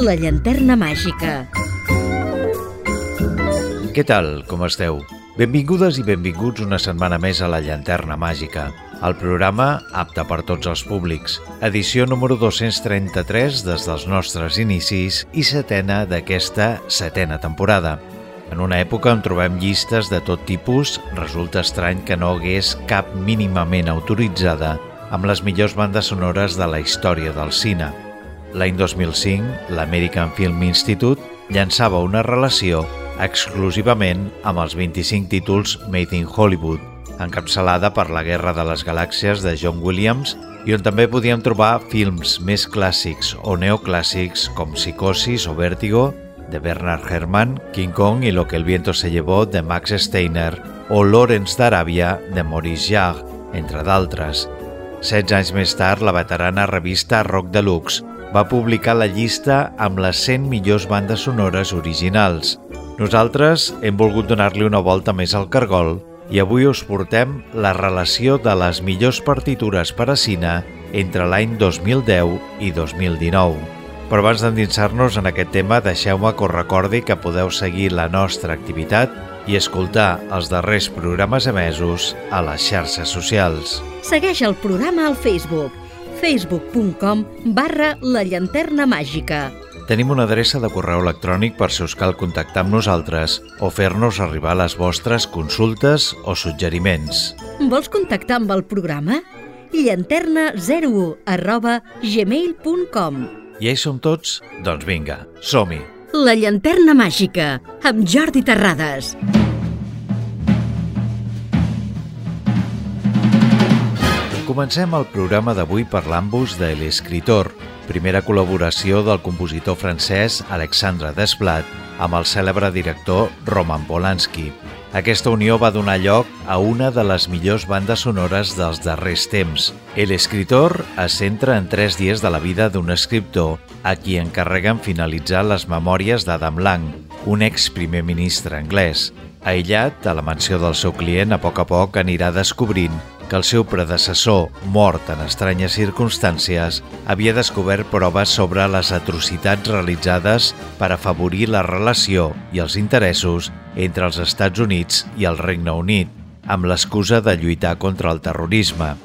La llanterna màgica. Què tal, com esteu? Benvingudes i benvinguts una setmana més a La llanterna màgica, el programa apte per tots els públics. Edició número 233 des dels nostres inicis i setena d'aquesta setena temporada. En una època on trobem llistes de tot tipus, resulta estrany que no hagués cap mínimament autoritzada amb les millors bandes sonores de la història del cine. L'any 2005, l'American Film Institute llançava una relació exclusivament amb els 25 títols Made in Hollywood, encapçalada per La Guerra de les Galàxies de John Williams i on també podíem trobar films més clàssics o neoclàssics com Psicosis o Vértigo de Bernard Herrmann, King Kong i Lo que el viento se llevó de Max Steiner o Lawrence d'Aràbia de Maurice Jarre, entre d'altres. 16 anys més tard, la veterana revista Rock Deluxe va publicar la llista amb les 100 millors bandes sonores originals. Nosaltres hem volgut donar-li una volta més al cargol i avui us portem la relació de les millors partitures per a cine entre l'any 2010 i 2019. Però abans d'endinsar-nos en aquest tema, deixeu-me que us recordi que podeu seguir la nostra activitat i escoltar els darrers programes emesos a les xarxes socials. Segueix el programa al Facebook facebook.com barra la llanterna màgica. Tenim una adreça de correu electrònic per si us cal contactar amb nosaltres o fer-nos arribar les vostres consultes o suggeriments. Vols contactar amb el programa? llanterna01 arroba gmail.com Ja hi som tots? Doncs vinga, som-hi! La llanterna màgica, amb Jordi Terrades. Comencem el programa d'avui parlant-vos de l'escritor, primera col·laboració del compositor francès Alexandre Desplat amb el cèlebre director Roman Polanski. Aquesta unió va donar lloc a una de les millors bandes sonores dels darrers temps. El escritor es centra en tres dies de la vida d'un escriptor a qui encarreguen finalitzar les memòries d'Adam Lang, un ex primer ministre anglès. Aïllat a la mansió del seu client, a poc a poc anirà descobrint que el seu predecessor, mort en estranyes circumstàncies, havia descobert proves sobre les atrocitats realitzades per afavorir la relació i els interessos entre els Estats Units i el Regne Unit, amb l'excusa de lluitar contra el terrorisme.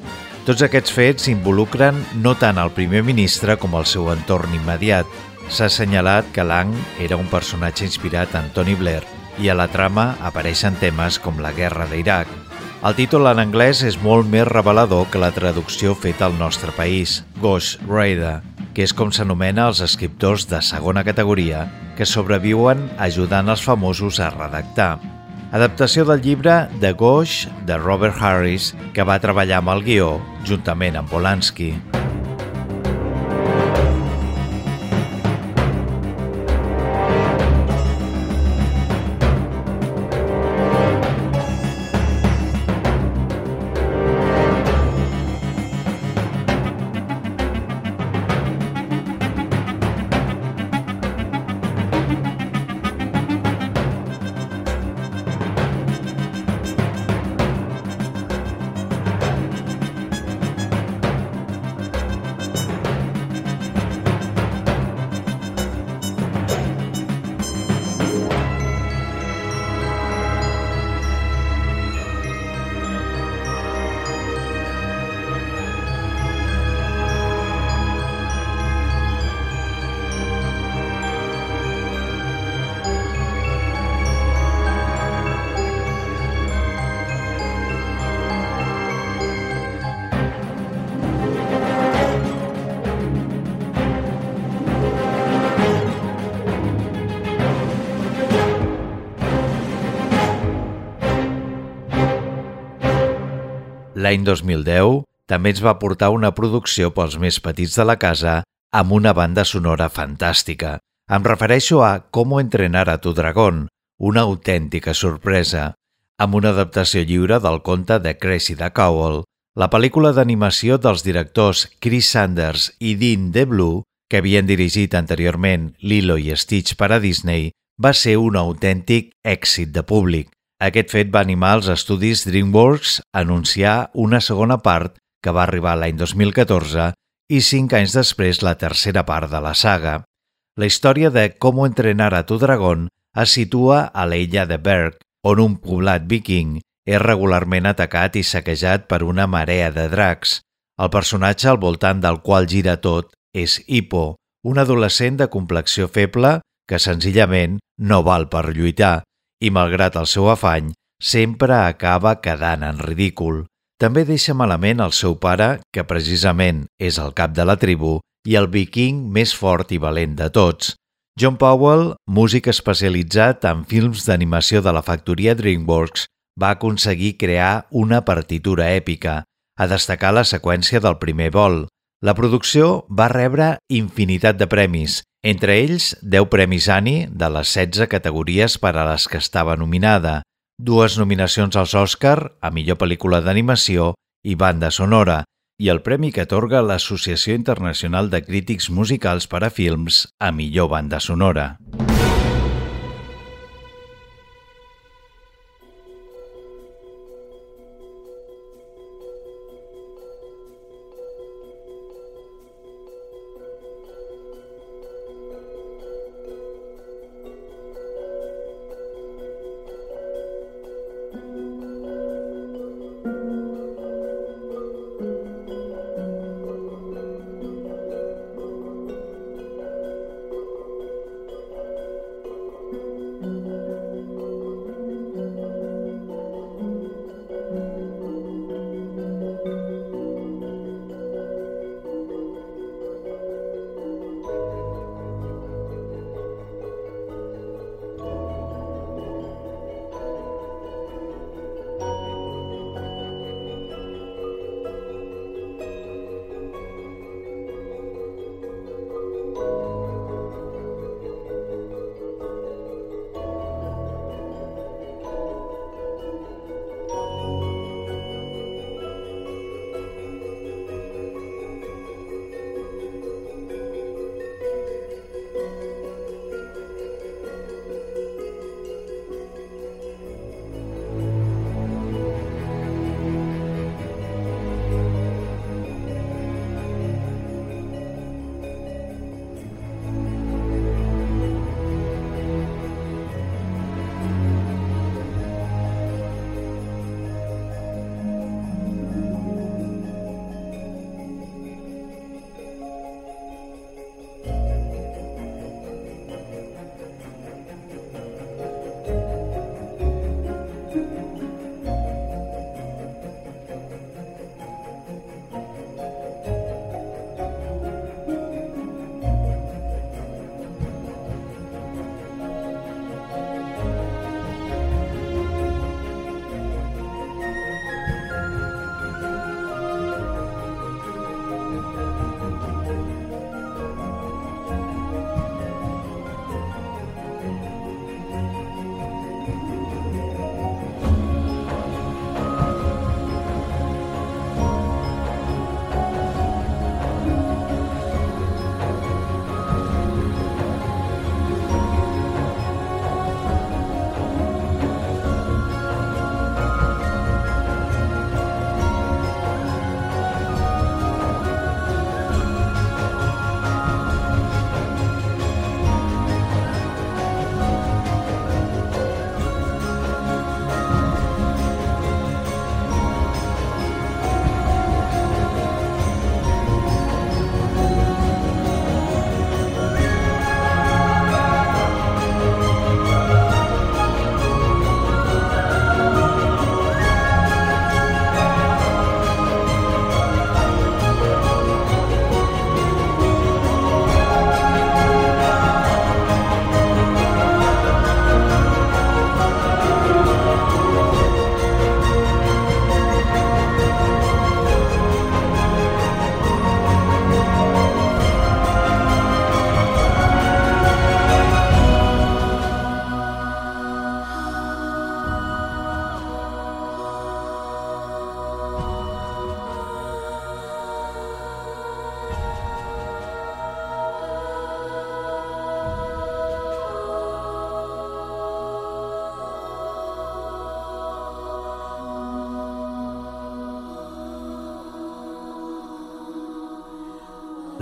Tots aquests fets involucren no tant el primer ministre com el seu entorn immediat. S'ha assenyalat que Lang era un personatge inspirat en Tony Blair i a la trama apareixen temes com la guerra d'Iraq, el títol en anglès és molt més revelador que la traducció feta al nostre país, Ghost Rider, que és com s'anomena els escriptors de segona categoria que sobreviuen ajudant els famosos a redactar. Adaptació del llibre The Ghost de Robert Harris, que va treballar amb el guió juntament amb Polanski. L'any 2010 també ens va portar una producció pels més petits de la casa amb una banda sonora fantàstica. Em refereixo a Cómo entrenar a tu dragón, una autèntica sorpresa, amb una adaptació lliure del conte de the Cowell, la pel·lícula d'animació dels directors Chris Sanders i Dean DeBlue, que havien dirigit anteriorment Lilo i Stitch per a Disney, va ser un autèntic èxit de públic. Aquest fet va animar els estudis DreamWorks a anunciar una segona part que va arribar l'any 2014 i cinc anys després la tercera part de la saga. La història de Com entrenar a tu dragón es situa a l'illa de Berg, on un poblat viking és regularment atacat i saquejat per una marea de dracs. El personatge al voltant del qual gira tot és Hippo, un adolescent de complexió feble que senzillament no val per lluitar i, malgrat el seu afany, sempre acaba quedant en ridícul. També deixa malament el seu pare, que precisament és el cap de la tribu, i el viking més fort i valent de tots. John Powell, músic especialitzat en films d'animació de la factoria DreamWorks, va aconseguir crear una partitura èpica, a destacar la seqüència del primer vol. La producció va rebre infinitat de premis, entre ells 10 premis Annie de les 16 categories per a les que estava nominada, dues nominacions als Oscar a millor pel·lícula d'animació i banda sonora, i el premi que atorga l'Associació Internacional de Crítics Musicals per a Films a millor banda sonora.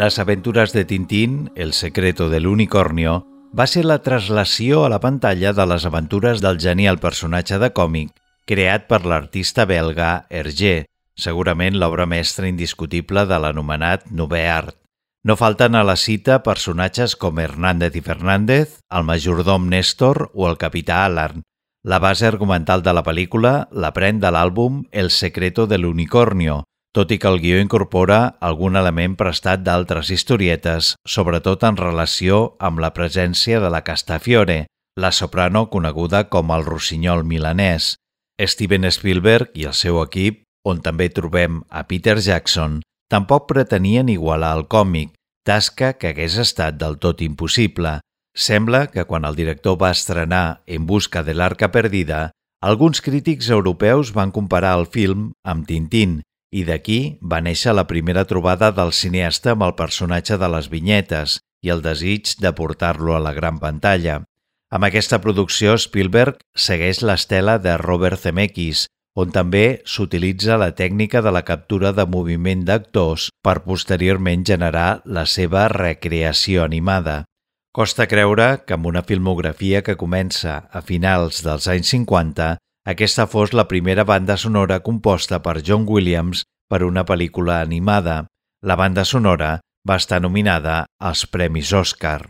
Les aventures de Tintín, El secreto de l'unicornio, va ser la traslació a la pantalla de les aventures del genial personatge de còmic creat per l'artista belga Hergé, segurament l'obra mestra indiscutible de l'anomenat Nouveau Art. No falten a la cita personatges com Hernández i Fernández, el majordom Néstor o el capità Alarn. La base argumental de la pel·lícula la pren de l'àlbum El secreto de l'unicornio, tot i que el guió incorpora algun element prestat d'altres historietes, sobretot en relació amb la presència de la Castafiore, la soprano coneguda com el rossinyol milanès. Steven Spielberg i el seu equip, on també trobem a Peter Jackson, tampoc pretenien igualar el còmic, tasca que hagués estat del tot impossible. Sembla que quan el director va estrenar En busca de l'arca perdida, alguns crítics europeus van comparar el film amb Tintín i d'aquí va néixer la primera trobada del cineasta amb el personatge de les vinyetes i el desig de portar-lo a la gran pantalla. Amb aquesta producció, Spielberg segueix l'estela de Robert Zemeckis, on també s'utilitza la tècnica de la captura de moviment d'actors per posteriorment generar la seva recreació animada. Costa creure que amb una filmografia que comença a finals dels anys 50 aquesta fos la primera banda sonora composta per John Williams per una pel·lícula animada. La banda sonora va estar nominada als Premis Òscar.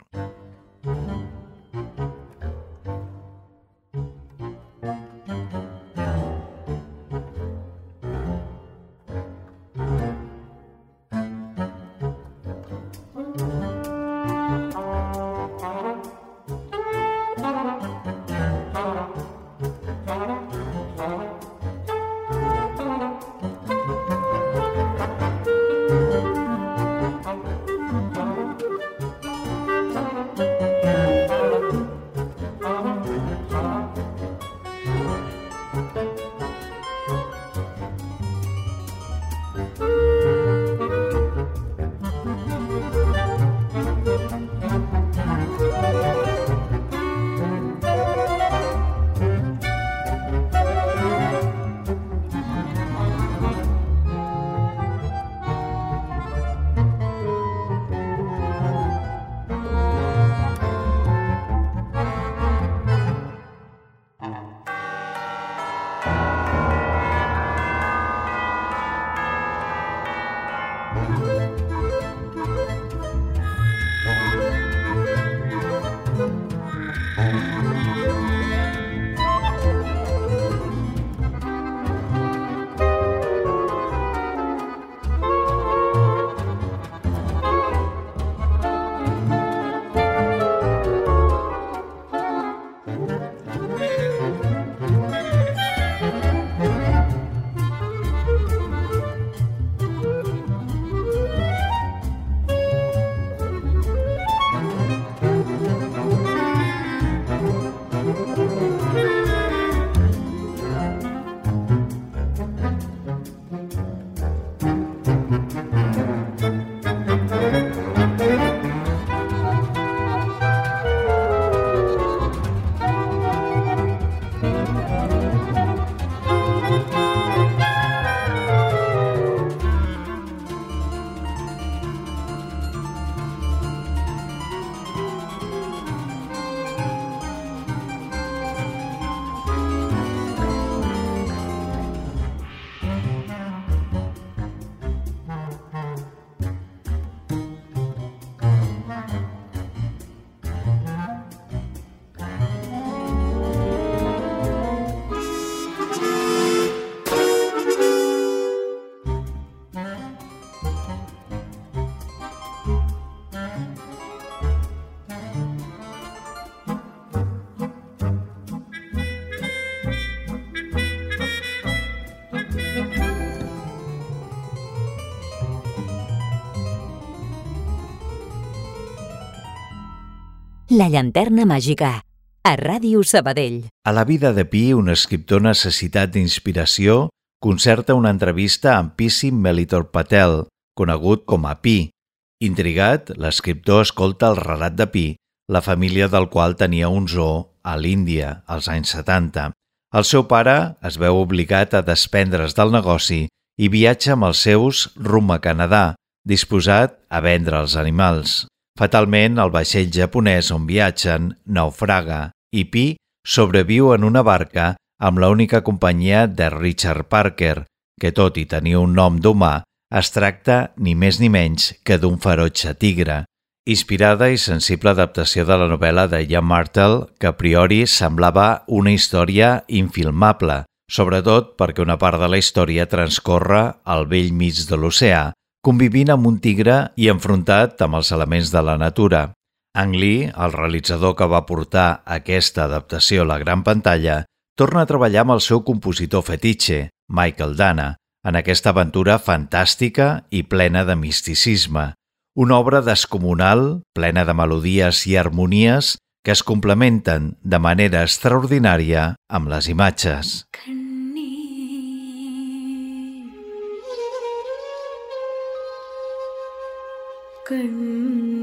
La llanterna màgica, a Ràdio Sabadell. A la vida de Pi, un escriptor necessitat d'inspiració, concerta una entrevista amb Pissim Melitor Patel, conegut com a Pi. Intrigat, l'escriptor escolta el relat de Pi, la família del qual tenia un zoo a l'Índia, als anys 70. El seu pare es veu obligat a desprendre's del negoci i viatja amb els seus rumb a Canadà, disposat a vendre els animals. Fatalment, el vaixell japonès on viatgen naufraga i Pi sobreviu en una barca amb l'única companyia de Richard Parker, que tot i tenir un nom d'humà, es tracta ni més ni menys que d'un ferotge tigre. Inspirada i sensible adaptació de la novel·la de Ian Martel, que a priori semblava una història infilmable, sobretot perquè una part de la història transcorre al vell mig de l'oceà, convivint amb un tigre i enfrontat amb els elements de la natura. Ang Lee, el realitzador que va portar aquesta adaptació a la gran pantalla, torna a treballar amb el seu compositor fetitxe, Michael Dana, en aquesta aventura fantàstica i plena de misticisme. Una obra descomunal, plena de melodies i harmonies que es complementen de manera extraordinària amb les imatges. கண்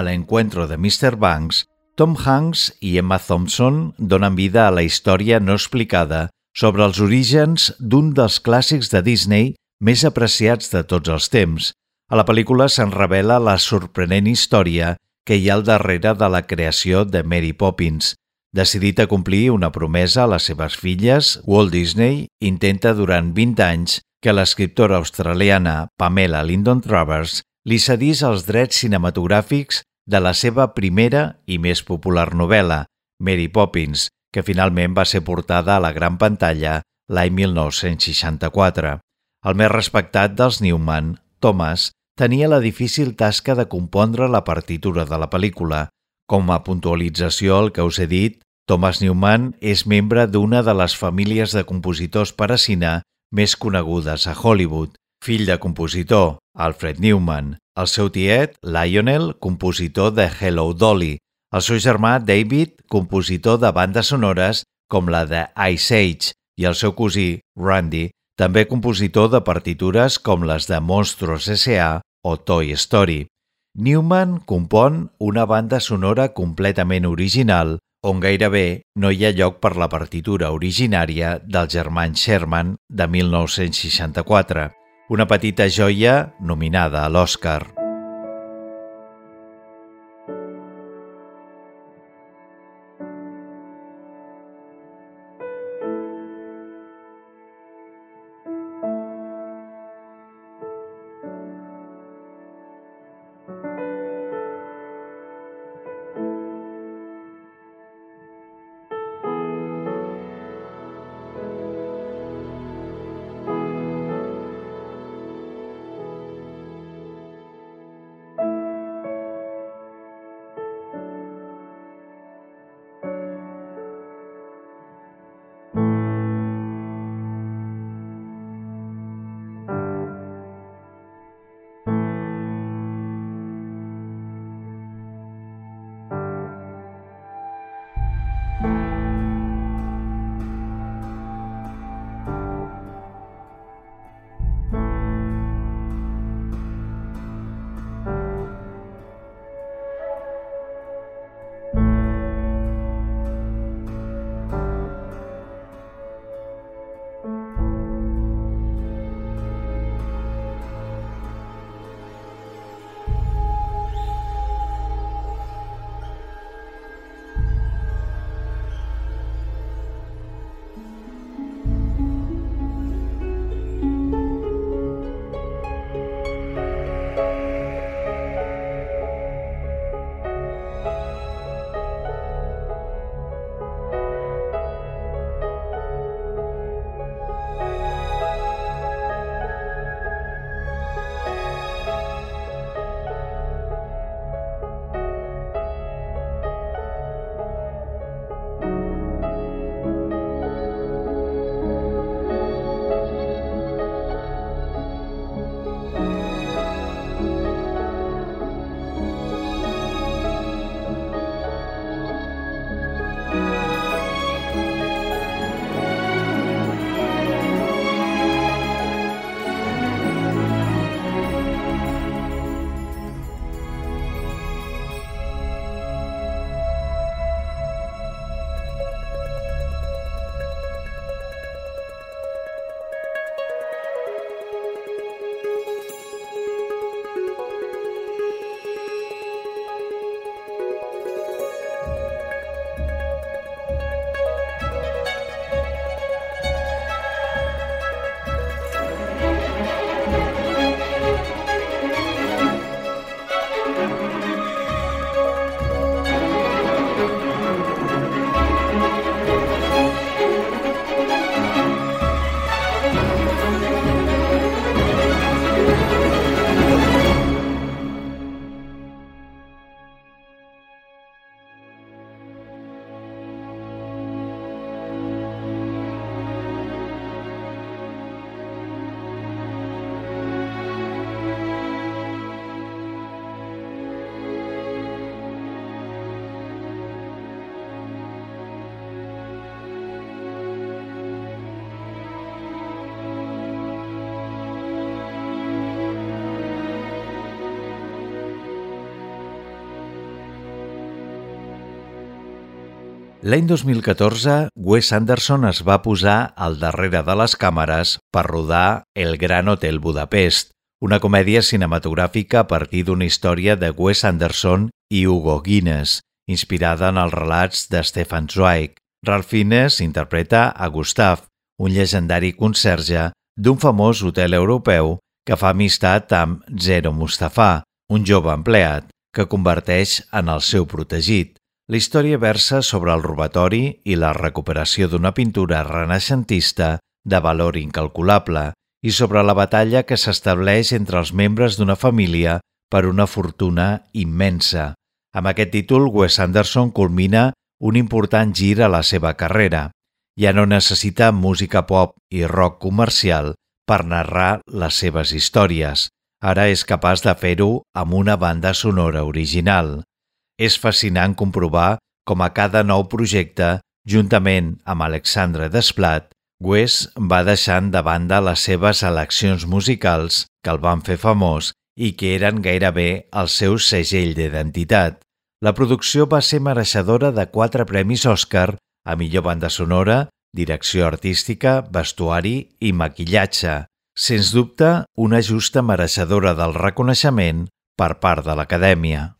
A A l'encuentro de Mr. Banks, Tom Hanks i Emma Thompson donen vida a la història no explicada sobre els orígens d'un dels clàssics de Disney més apreciats de tots els temps. A la pel·lícula se'n revela la sorprenent història que hi ha al darrere de la creació de Mary Poppins. Decidit a complir una promesa a les seves filles, Walt Disney intenta durant 20 anys que l'escriptora australiana Pamela Lyndon Travers li cedís els drets cinematogràfics de la seva primera i més popular novel·la, Mary Poppins, que finalment va ser portada a la gran pantalla l'any 1964. El més respectat dels Newman, Thomas, tenia la difícil tasca de compondre la partitura de la pel·lícula. Com a puntualització al que us he dit, Thomas Newman és membre d'una de les famílies de compositors per a cine més conegudes a Hollywood, fill de compositor, Alfred Newman, el seu tiet, Lionel, compositor de Hello Dolly, el seu germà, David, compositor de bandes sonores com la de Ice Age, i el seu cosí, Randy, també compositor de partitures com les de Monstros S.A. o Toy Story. Newman compon una banda sonora completament original on gairebé no hi ha lloc per la partitura originària del germà Sherman de 1964, una petita joia nominada a l'Oscar. L'any 2014, Wes Anderson es va posar al darrere de les càmeres per rodar El Gran Hotel Budapest, una comèdia cinematogràfica a partir d'una història de Wes Anderson i Hugo Guinness, inspirada en els relats de Stefan Zweig. Ralph Fiennes interpreta a Gustav, un llegendari conserge d'un famós hotel europeu que fa amistat amb Zero Mustafa, un jove empleat que converteix en el seu protegit. La història versa sobre el robatori i la recuperació d'una pintura renaixentista de valor incalculable i sobre la batalla que s'estableix entre els membres d'una família per una fortuna immensa. Amb aquest títol, Wes Anderson culmina un important gir a la seva carrera. Ja no necessita música pop i rock comercial per narrar les seves històries. Ara és capaç de fer-ho amb una banda sonora original. És fascinant comprovar com a cada nou projecte, juntament amb Alexandre Desplat, Wes va deixant de banda les seves eleccions musicals que el van fer famós i que eren gairebé el seu segell d'identitat. La producció va ser mereixedora de quatre premis Òscar a millor banda sonora, direcció artística, vestuari i maquillatge. Sens dubte, una justa mereixedora del reconeixement per part de l'Acadèmia.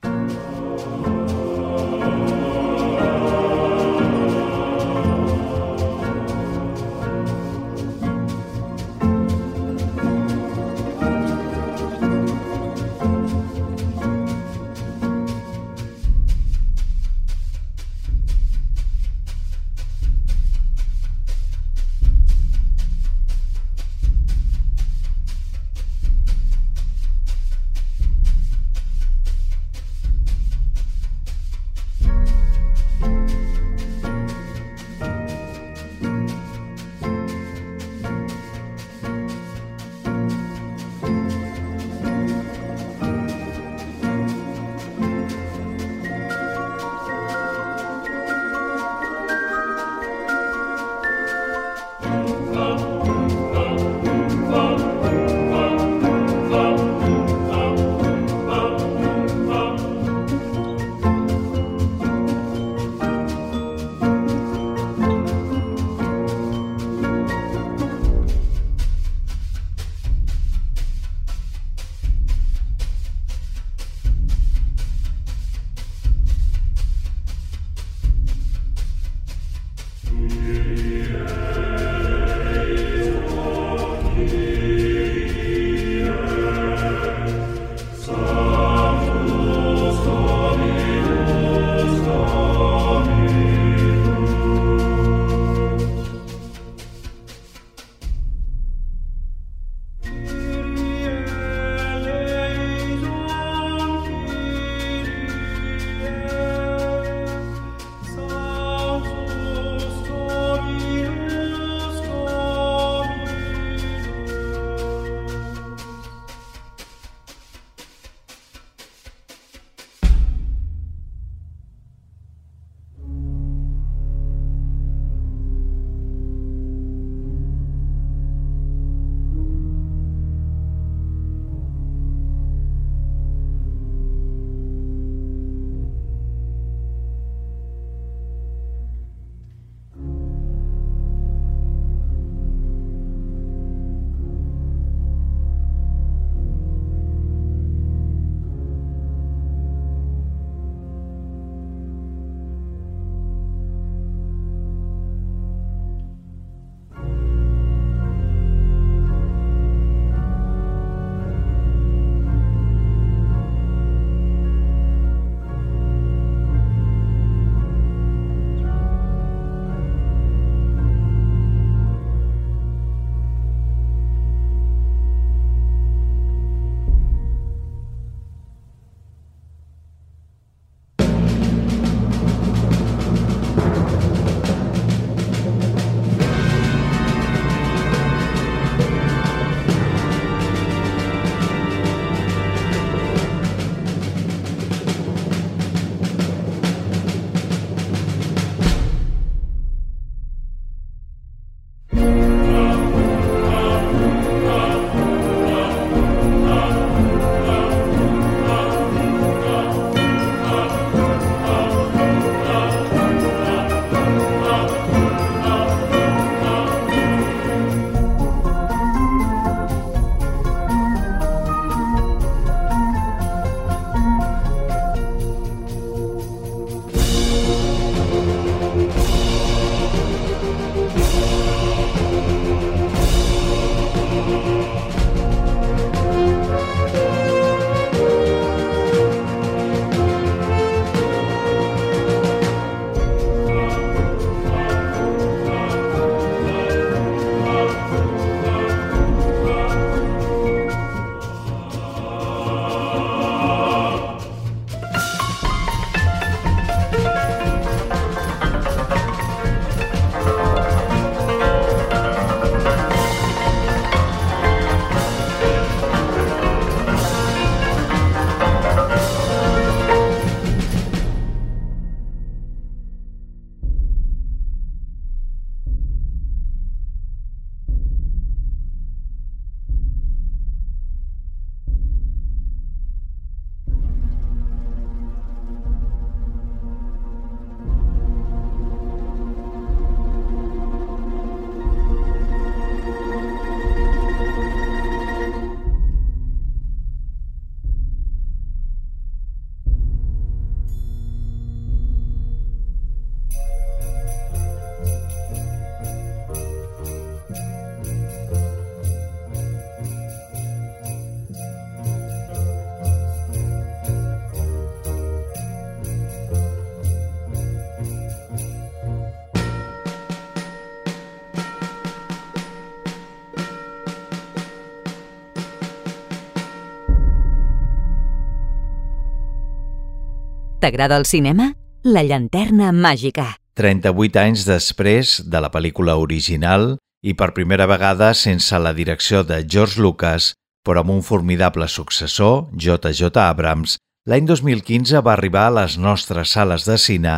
T'agrada el cinema? La llanterna màgica. 38 anys després de la pel·lícula original i per primera vegada sense la direcció de George Lucas, però amb un formidable successor, J.J. Abrams, l'any 2015 va arribar a les nostres sales de cine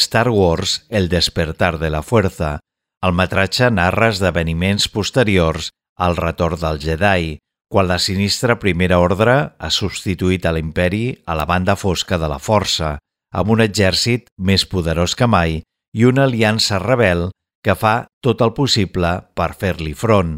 Star Wars El despertar de la fuerza. El metratge narra esdeveniments posteriors al retorn del Jedi, quan la sinistra Primera Ordre ha substituït a l'imperi a la banda fosca de la força, amb un exèrcit més poderós que mai i una aliança rebel que fa tot el possible per fer-li front.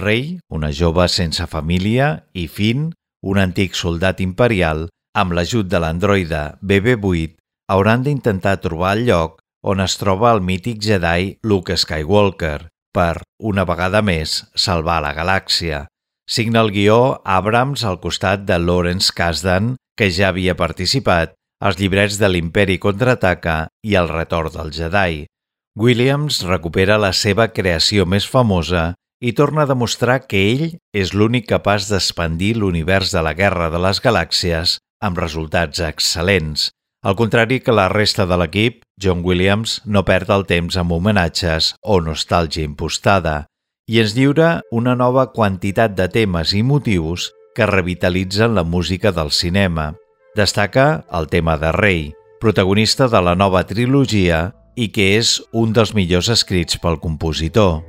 Rei, una jove sense família, i Finn, un antic soldat imperial, amb l'ajut de l'androide BB-8, hauran d'intentar trobar el lloc on es troba el mític Jedi Luke Skywalker per, una vegada més, salvar la galàxia. Signa el guió Abrams al costat de Lawrence Kasdan, que ja havia participat als llibrets de l'Imperi contraataca i el retorn del Jedi. Williams recupera la seva creació més famosa i torna a demostrar que ell és l'únic capaç d'expandir l'univers de la Guerra de les Galàxies amb resultats excel·lents. Al contrari que la resta de l'equip, John Williams no perd el temps amb homenatges o nostàlgia impostada i ens lliura una nova quantitat de temes i motius que revitalitzen la música del cinema. Destaca el tema de Rei, protagonista de la nova trilogia i que és un dels millors escrits pel compositor.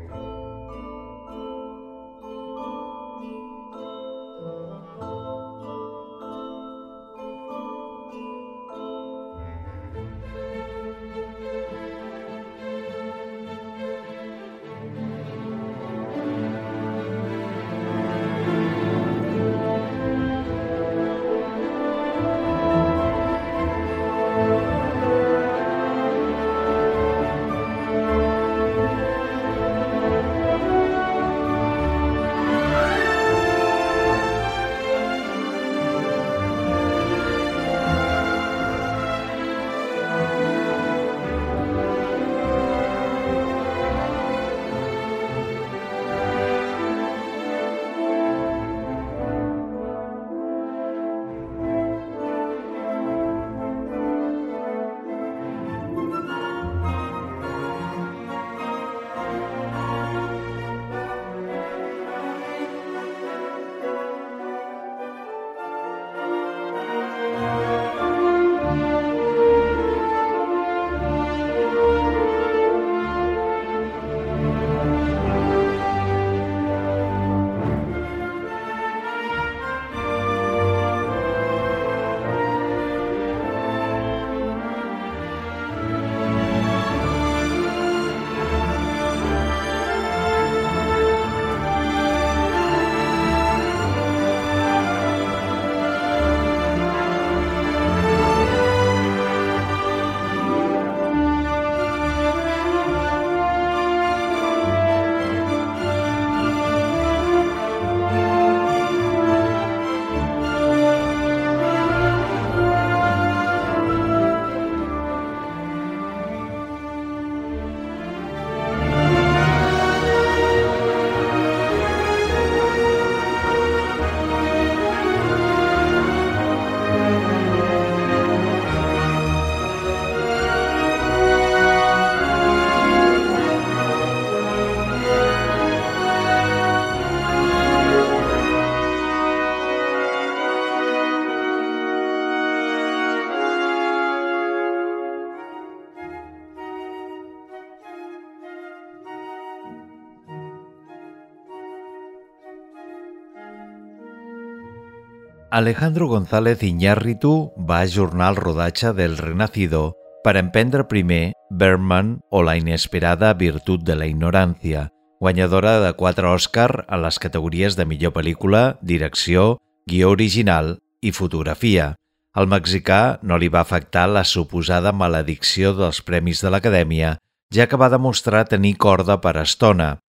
Alejandro González Iñárritu va ajornar el rodatge del Renacido per emprendre primer Berman o la inesperada virtut de la ignorància, guanyadora de quatre Òscar a les categories de millor pel·lícula, direcció, guió original i fotografia. Al mexicà no li va afectar la suposada maledicció dels Premis de l'Acadèmia, ja que va demostrar tenir corda per estona.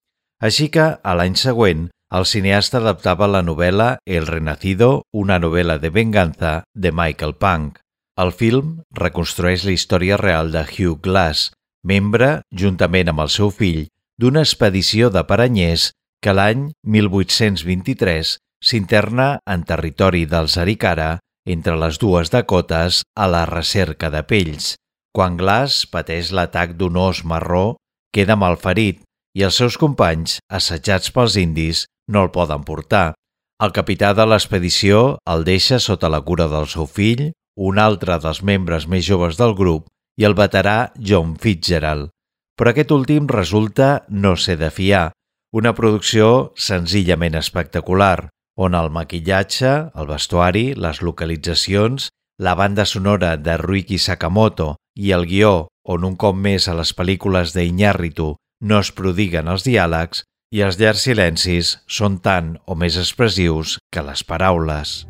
Així que, a l'any següent, el cineasta adaptava la novel·la El Renacido, una novel·la de venganza de Michael Punk. El film reconstrueix la història real de Hugh Glass, membre, juntament amb el seu fill, d'una expedició de paranyers que l'any 1823 s'interna en territori dels Arikara entre les dues Dakotes a la recerca de pells. Quan Glass pateix l'atac d'un os marró, queda malferit i els seus companys, assetjats pels indis, no el poden portar. El capità de l'expedició el deixa sota la cura del seu fill, un altre dels membres més joves del grup i el veterà John Fitzgerald. Però aquest últim resulta no ser de fiar, una producció senzillament espectacular, on el maquillatge, el vestuari, les localitzacions, la banda sonora de Ruiki Sakamoto i el guió, on un cop més a les pel·lícules d'Iñárritu no es prodiguen els diàlegs i els llargs silencis són tant o més expressius que les paraules.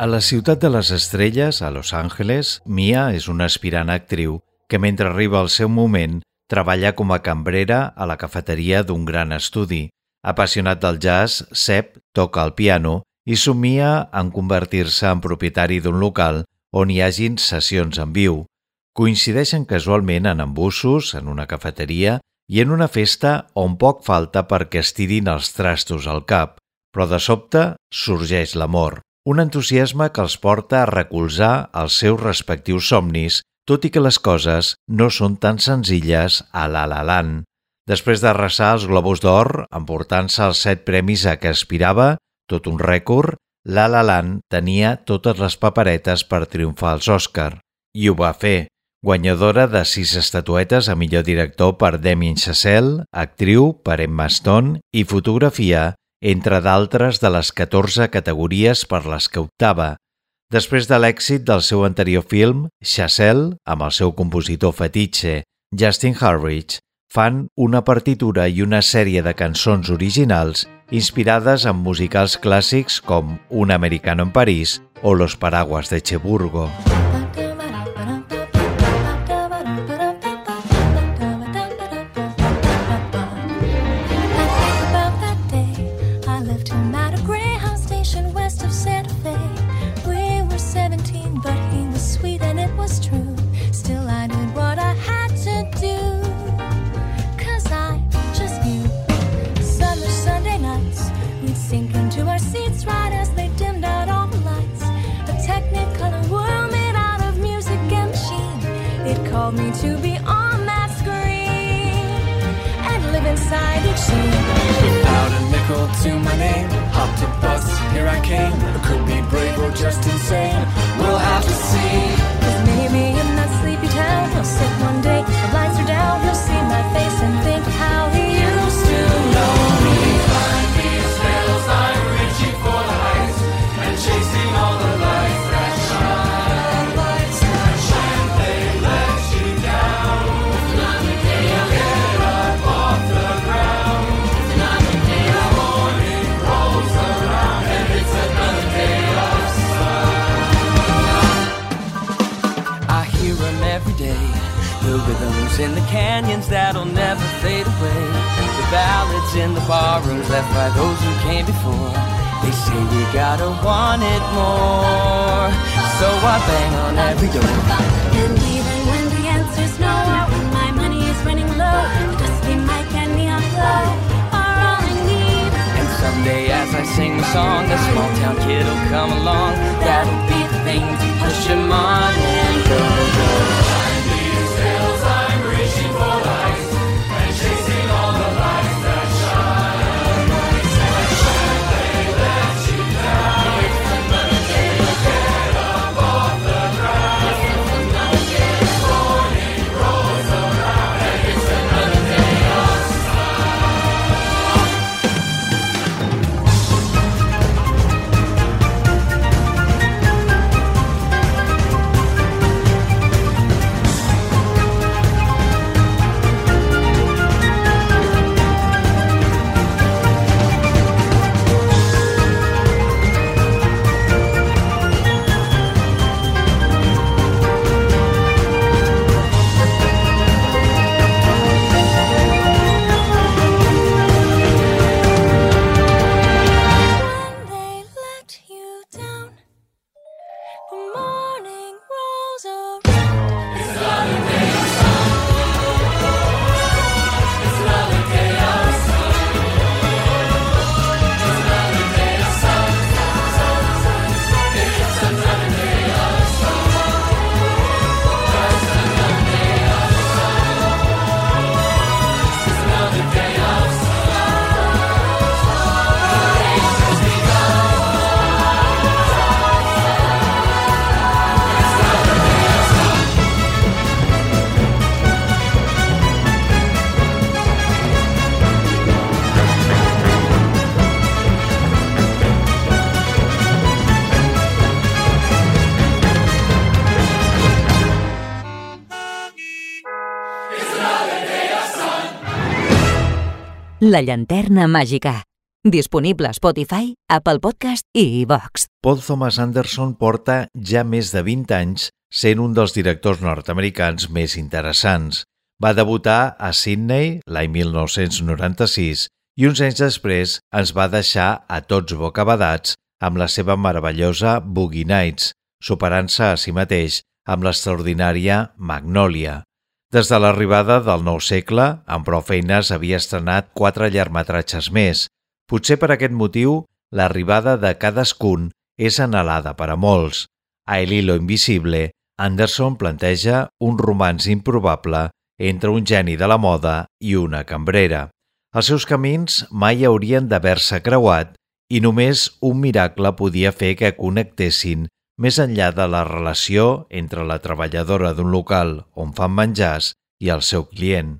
A la ciutat de les estrelles, a Los Angeles, Mia és una aspirant actriu que mentre arriba el seu moment treballa com a cambrera a la cafeteria d'un gran estudi. Apassionat del jazz, Sepp toca el piano i somia en convertir-se en propietari d'un local on hi hagin sessions en viu. Coincideixen casualment en embussos, en una cafeteria i en una festa on poc falta perquè estirin els trastos al cap, però de sobte sorgeix l'amor un entusiasme que els porta a recolzar els seus respectius somnis, tot i que les coses no són tan senzilles a la La Land. Després d'arrasar els Globus d'Or, emportant-se els set premis a què aspirava, tot un rècord, La La Land tenia totes les paperetes per triomfar als Òscar. I ho va fer, guanyadora de sis estatuetes a millor director per Damien Chazelle, actriu per Emma Stone i fotografia entre d'altres de les 14 categories per les que optava. Després de l'èxit del seu anterior film, Chazelle, amb el seu compositor fetitxe, Justin Harridge, fan una partitura i una sèrie de cançons originals inspirades en musicals clàssics com Un americano en París o Los paraguas de Cheburgo. sink La llanterna màgica. Disponible a Spotify, Apple Podcast i iVox. Paul Thomas Anderson porta ja més de 20 anys sent un dels directors nord-americans més interessants. Va debutar a Sydney l'any 1996 i uns anys després ens va deixar a tots bocabadats amb la seva meravellosa Boogie Nights, superant-se a si mateix amb l'extraordinària Magnolia. Des de l'arribada del nou segle, amb prou feines havia estrenat quatre llargmetratges més. Potser per aquest motiu, l'arribada de cadascun és anhelada per a molts. A El hilo invisible, Anderson planteja un romanç improbable entre un geni de la moda i una cambrera. Els seus camins mai haurien d'haver-se creuat i només un miracle podia fer que connectessin més enllà de la relació entre la treballadora d'un local on fan menjars i el seu client.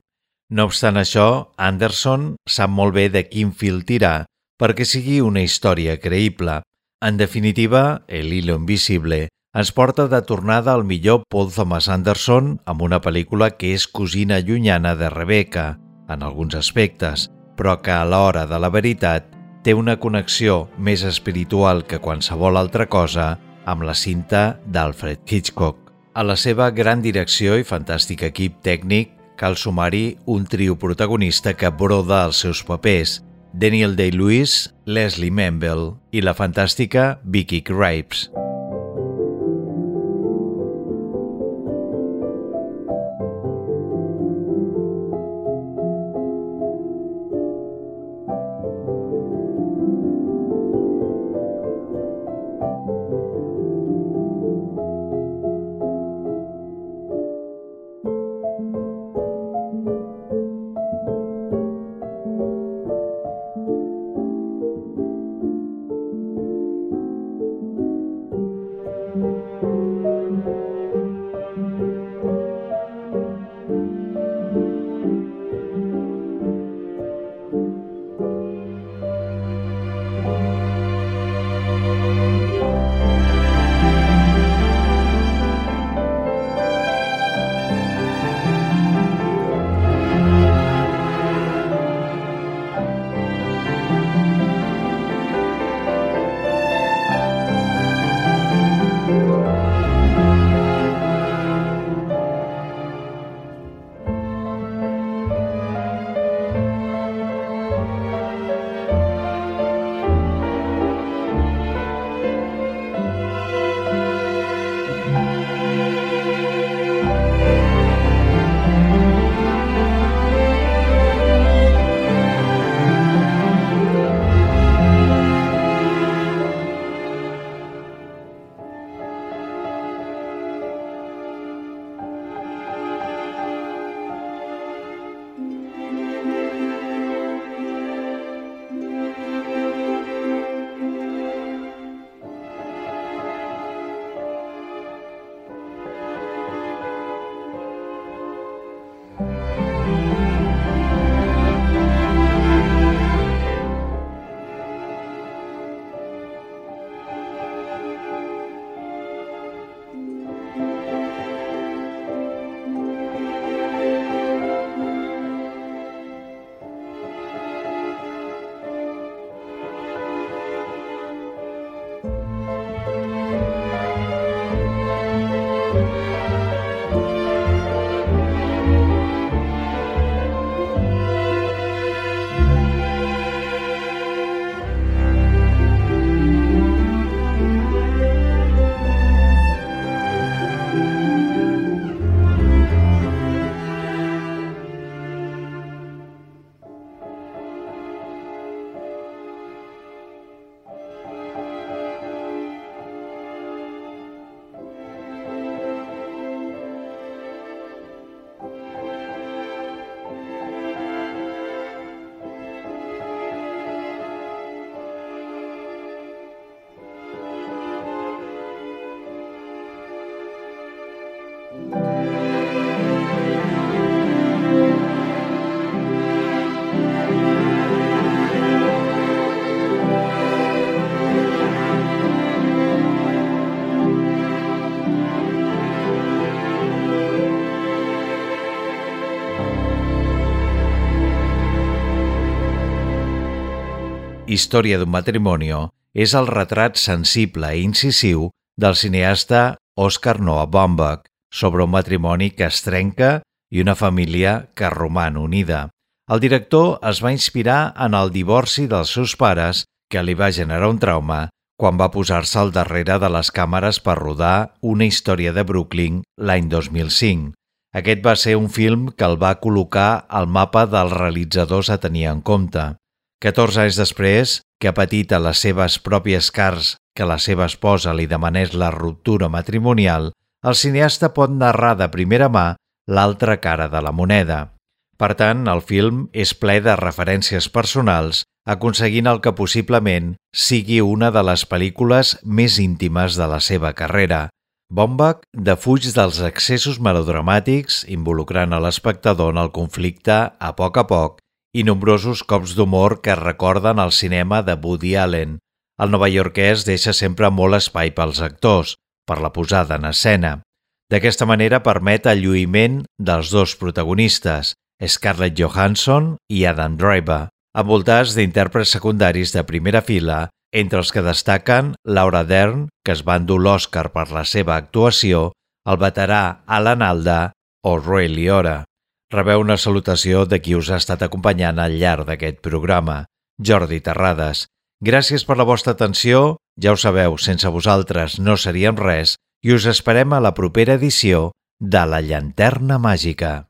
No obstant això, Anderson sap molt bé de quin fil tirar perquè sigui una història creïble. En definitiva, El hilo invisible ens porta de tornada al millor Paul Thomas Anderson amb una pel·lícula que és cosina llunyana de Rebecca, en alguns aspectes, però que a l'hora de la veritat té una connexió més espiritual que qualsevol altra cosa amb la cinta d'Alfred Hitchcock. A la seva gran direcció i fantàstic equip tècnic cal sumar-hi un trio protagonista que broda els seus papers, Daniel Day-Lewis, Leslie Manville i la fantàstica Vicky Krieps. Història d'un matrimonio és el retrat sensible i incisiu del cineasta Oscar Noah Baumbach sobre un matrimoni que es trenca i una família que roman unida. El director es va inspirar en el divorci dels seus pares que li va generar un trauma quan va posar-se al darrere de les càmeres per rodar una història de Brooklyn l'any 2005. Aquest va ser un film que el va col·locar al mapa dels realitzadors a tenir en compte. 14 anys després, que ha patit a les seves pròpies cars que la seva esposa li demanés la ruptura matrimonial, el cineasta pot narrar de primera mà l'altra cara de la moneda. Per tant, el film és ple de referències personals, aconseguint el que possiblement sigui una de les pel·lícules més íntimes de la seva carrera. Bombach defuig dels excessos melodramàtics, involucrant a l'espectador en el conflicte a poc a poc i nombrosos cops d'humor que recorden el cinema de Woody Allen. El novaiorquès deixa sempre molt espai pels actors, per la posada en escena. D'aquesta manera permet el lluïment dels dos protagonistes, Scarlett Johansson i Adam Driver, envoltats d'intèrprets secundaris de primera fila, entre els que destaquen Laura Dern, que es va endur l'Oscar per la seva actuació, el veterà Alan Alda o Ray Liora. Rebeu una salutació de qui us ha estat acompanyant al llarg d'aquest programa, Jordi Terrades. Gràcies per la vostra atenció, ja ho sabeu, sense vosaltres no seríem res, i us esperem a la propera edició de La Llanterna Màgica.